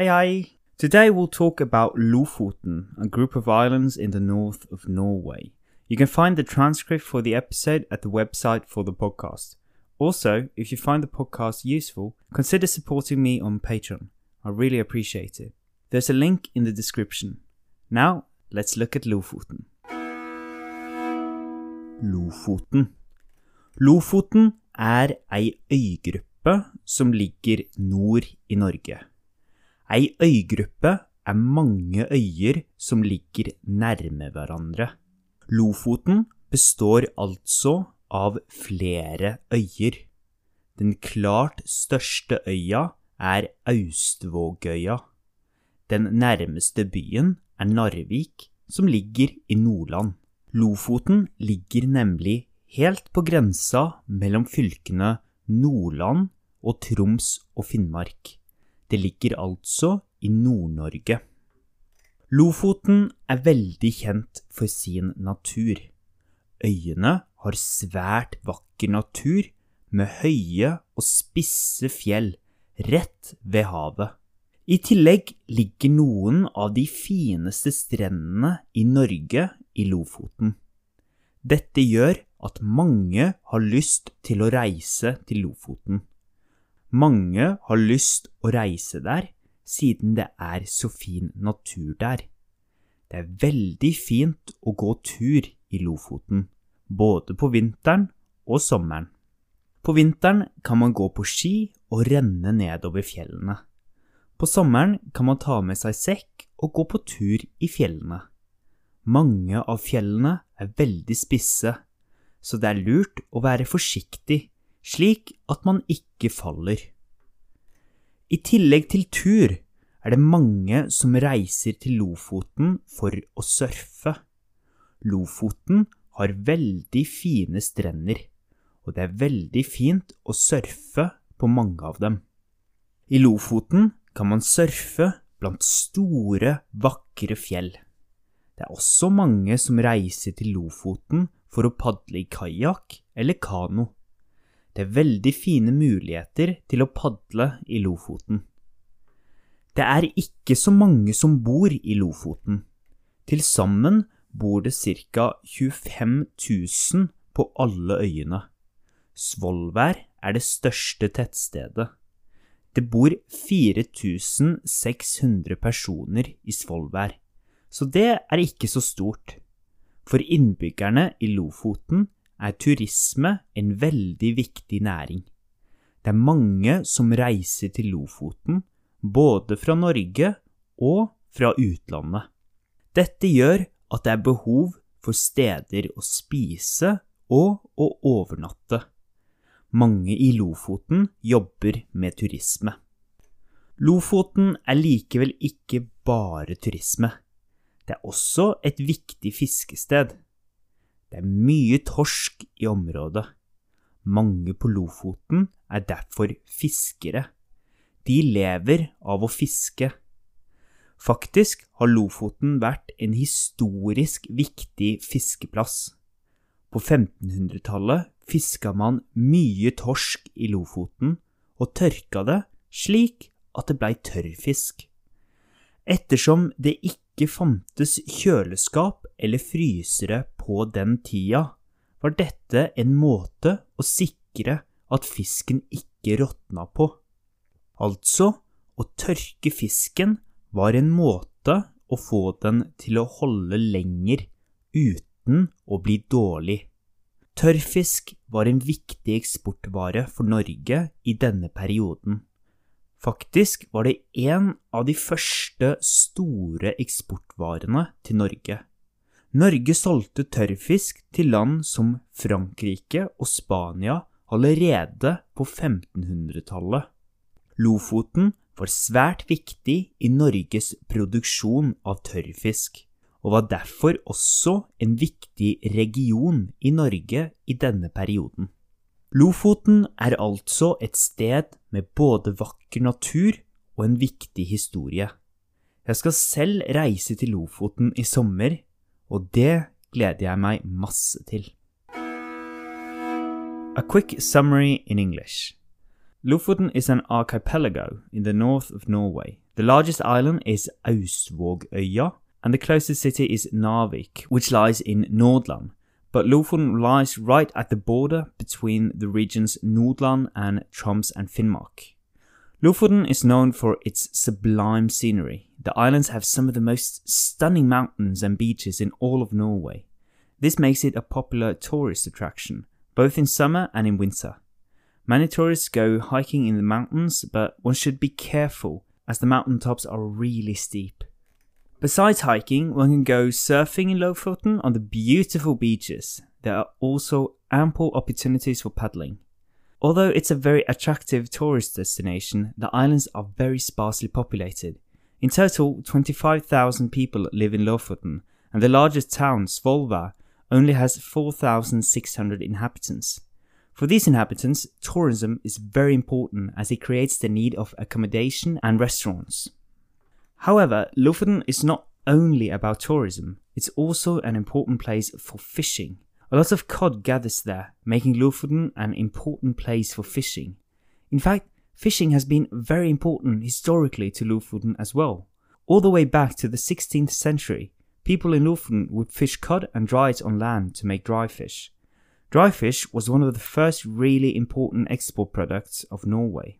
Hi. Today we'll talk about Lofoten, a group of islands in the north of Norway. You can find the transcript for the episode at the website for the podcast. Also, if you find the podcast useful, consider supporting me on Patreon. I really appreciate it. There's a link in the description. Now, let's look at Lofoten. Lofoten. Lofoten er ei øygruppe som ligger nord i Norge. Ei øygruppe er mange øyer som ligger nærme hverandre. Lofoten består altså av flere øyer. Den klart største øya er Austvågøya. Den nærmeste byen er Narvik, som ligger i Nordland. Lofoten ligger nemlig helt på grensa mellom fylkene Nordland og Troms og Finnmark. Det ligger altså i Nord-Norge. Lofoten er veldig kjent for sin natur. Øyene har svært vakker natur med høye og spisse fjell rett ved havet. I tillegg ligger noen av de fineste strendene i Norge i Lofoten. Dette gjør at mange har lyst til å reise til Lofoten. Mange har lyst å reise der siden det er så fin natur der. Det er veldig fint å gå tur i Lofoten, både på vinteren og sommeren. På vinteren kan man gå på ski og renne nedover fjellene. På sommeren kan man ta med seg sekk og gå på tur i fjellene. Mange av fjellene er veldig spisse, så det er lurt å være forsiktig, slik at man ikke faller. I tillegg til tur er det mange som reiser til Lofoten for å surfe. Lofoten har veldig fine strender, og det er veldig fint å surfe på mange av dem. I Lofoten kan man surfe blant store, vakre fjell. Det er også mange som reiser til Lofoten for å padle i kajakk eller kano. Det er veldig fine muligheter til å padle i Lofoten. Det er ikke så mange som bor i Lofoten. Til sammen bor det ca. 25 000 på alle øyene. Svolvær er det største tettstedet. Det bor 4600 personer i Svolvær, så det er ikke så stort. For innbyggerne i Lofoten er turisme en veldig viktig næring. Det er mange som reiser til Lofoten, både fra Norge og fra utlandet. Dette gjør at det er behov for steder å spise og å overnatte. Mange i Lofoten jobber med turisme. Lofoten er likevel ikke bare turisme. Det er også et viktig fiskested. Det er mye torsk i området. Mange på Lofoten er derfor fiskere. De lever av å fiske. Faktisk har Lofoten vært en historisk viktig fiskeplass. På 1500-tallet fiska man mye torsk i Lofoten og tørka det slik at det blei tørrfisk. Ettersom det ikke fantes kjøleskap eller frysere på den tida, var dette en måte å sikre at fisken ikke råtna på. Altså, å tørke fisken var en måte å få den til å holde lenger uten å bli dårlig. Tørrfisk var en viktig eksportvare for Norge i denne perioden. Faktisk var det en av de første store eksportvarene til Norge. Norge solgte tørrfisk til land som Frankrike og Spania allerede på 1500-tallet. Lofoten var svært viktig i Norges produksjon av tørrfisk, og var derfor også en viktig region i Norge i denne perioden. Lofoten er altså et sted med både vakker natur og en viktig historie. Jeg skal selv reise til Lofoten i sommer og det gleder jeg meg masse til. A quick summary in English. Lofoten is an archipelago in the north of Norway The largest island is Ausvågøya, and the closest city is Narvik, which lies in Nordland. But Lofoten lies right at the border between the regions Nordland and Troms and Finnmark. Lofoten is known for its sublime scenery. The islands have some of the most stunning mountains and beaches in all of Norway. This makes it a popular tourist attraction, both in summer and in winter. Many tourists go hiking in the mountains, but one should be careful as the mountain tops are really steep. Besides hiking, one can go surfing in Lofoten on the beautiful beaches. There are also ample opportunities for paddling. Although it's a very attractive tourist destination, the islands are very sparsely populated. In total, 25,000 people live in Lofoten, and the largest town, Svolvær, only has 4,600 inhabitants. For these inhabitants, tourism is very important as it creates the need of accommodation and restaurants. However, Lofoten is not only about tourism, it's also an important place for fishing. A lot of cod gathers there, making Lofoten an important place for fishing. In fact, fishing has been very important historically to Lofoten as well. All the way back to the 16th century, people in Lofoten would fish cod and dry it on land to make dry fish. Dry fish was one of the first really important export products of Norway.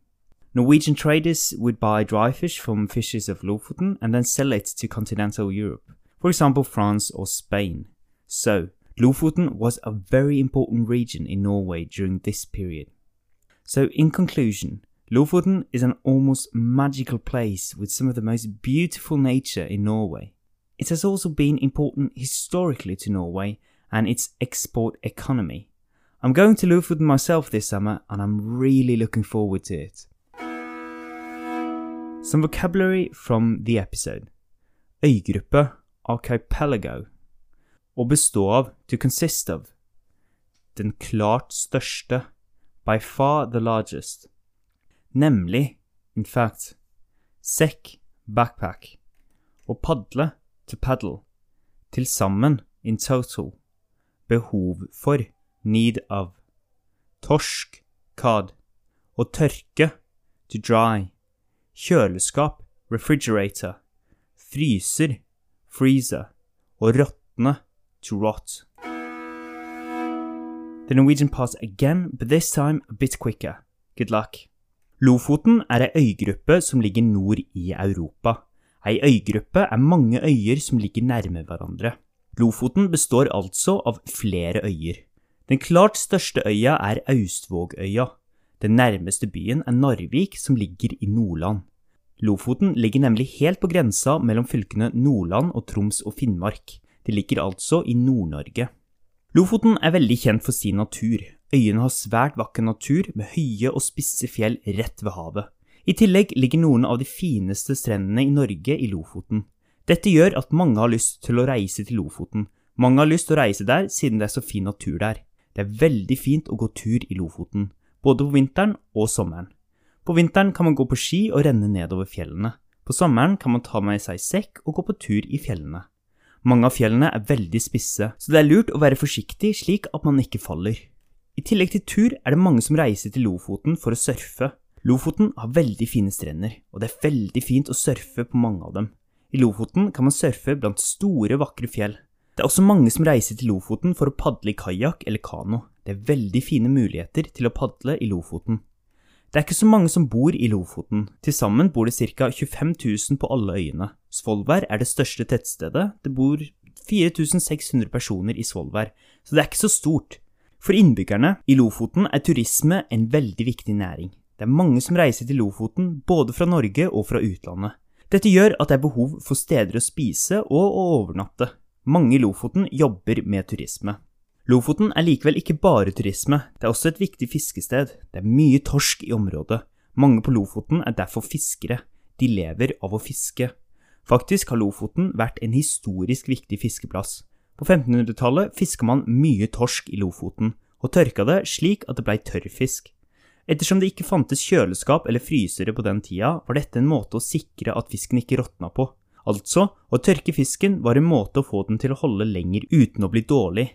Norwegian traders would buy dry fish from fishers of Lofoten and then sell it to continental Europe, for example France or Spain. So, Lofoten was a very important region in Norway during this period. So, in conclusion, Lofoten is an almost magical place with some of the most beautiful nature in Norway. It has also been important historically to Norway and its export economy. I'm going to Lofoten myself this summer and I'm really looking forward to it. Some vocabulary from the episode. Øygruppe, archipelago. Å bestå av, to consist of. Den klart største, by far the largest. Nemlig, in fact. Sekk, backpack. og padle, to paddle. Til sammen, in total behov for, need of. Torsk, cod. og tørke, to dry. Kjøleskap, refrigerator. Fryser, freezer. og råtne, to rot. The Norwegian part again, but this time a bit quicker. Good luck. Lofoten er ei øygruppe som ligger nord i Europa. Ei øygruppe er mange øyer som ligger nærme hverandre. Lofoten består altså av flere øyer. Den klart største øya er Austvågøya. Den nærmeste byen er Narvik, som ligger i Nordland. Lofoten ligger nemlig helt på grensa mellom fylkene Nordland og Troms og Finnmark. Det ligger altså i Nord-Norge. Lofoten er veldig kjent for sin natur. Øyene har svært vakker natur med høye og spisse fjell rett ved havet. I tillegg ligger noen av de fineste strendene i Norge i Lofoten. Dette gjør at mange har lyst til å reise til Lofoten. Mange har lyst til å reise der siden det er så fin natur der. Det er veldig fint å gå tur i Lofoten, både på vinteren og sommeren. På vinteren kan man gå på ski og renne nedover fjellene. På sommeren kan man ta med seg sekk og gå på tur i fjellene. Mange av fjellene er veldig spisse, så det er lurt å være forsiktig slik at man ikke faller. I tillegg til tur er det mange som reiser til Lofoten for å surfe. Lofoten har veldig fine strender, og det er veldig fint å surfe på mange av dem. I Lofoten kan man surfe blant store, vakre fjell. Det er også mange som reiser til Lofoten for å padle i kajakk eller kano. Det er veldig fine muligheter til å padle i Lofoten. Det er ikke så mange som bor i Lofoten. Til sammen bor det ca. 25 000 på alle øyene. Svolvær er det største tettstedet. Det bor 4600 personer i Svolvær, så det er ikke så stort. For innbyggerne i Lofoten er turisme en veldig viktig næring. Det er mange som reiser til Lofoten, både fra Norge og fra utlandet. Dette gjør at det er behov for steder å spise og å overnatte. Mange i Lofoten jobber med turisme. Lofoten er likevel ikke bare turisme, det er også et viktig fiskested. Det er mye torsk i området. Mange på Lofoten er derfor fiskere. De lever av å fiske. Faktisk har Lofoten vært en historisk viktig fiskeplass. På 1500-tallet fiska man mye torsk i Lofoten, og tørka det slik at det blei tørrfisk. Ettersom det ikke fantes kjøleskap eller frysere på den tida, var dette en måte å sikre at fisken ikke råtna på. Altså, å tørke fisken var en måte å få den til å holde lenger uten å bli dårlig.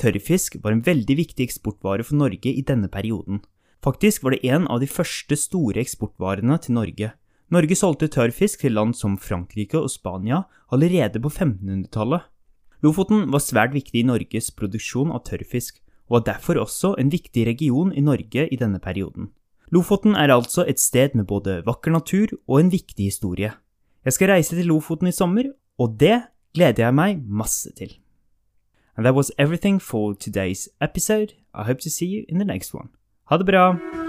Tørrfisk var en veldig viktig eksportvare for Norge i denne perioden. Faktisk var det en av de første store eksportvarene til Norge. Norge solgte tørrfisk til land som Frankrike og Spania allerede på 1500-tallet. Lofoten var svært viktig i Norges produksjon av tørrfisk, og var derfor også en viktig region i Norge i denne perioden. Lofoten er altså et sted med både vakker natur og en viktig historie. Jeg skal reise til Lofoten i sommer, og det gleder jeg meg masse til. And that was everything for today's episode. I hope to see you in the next one. Ha det bra!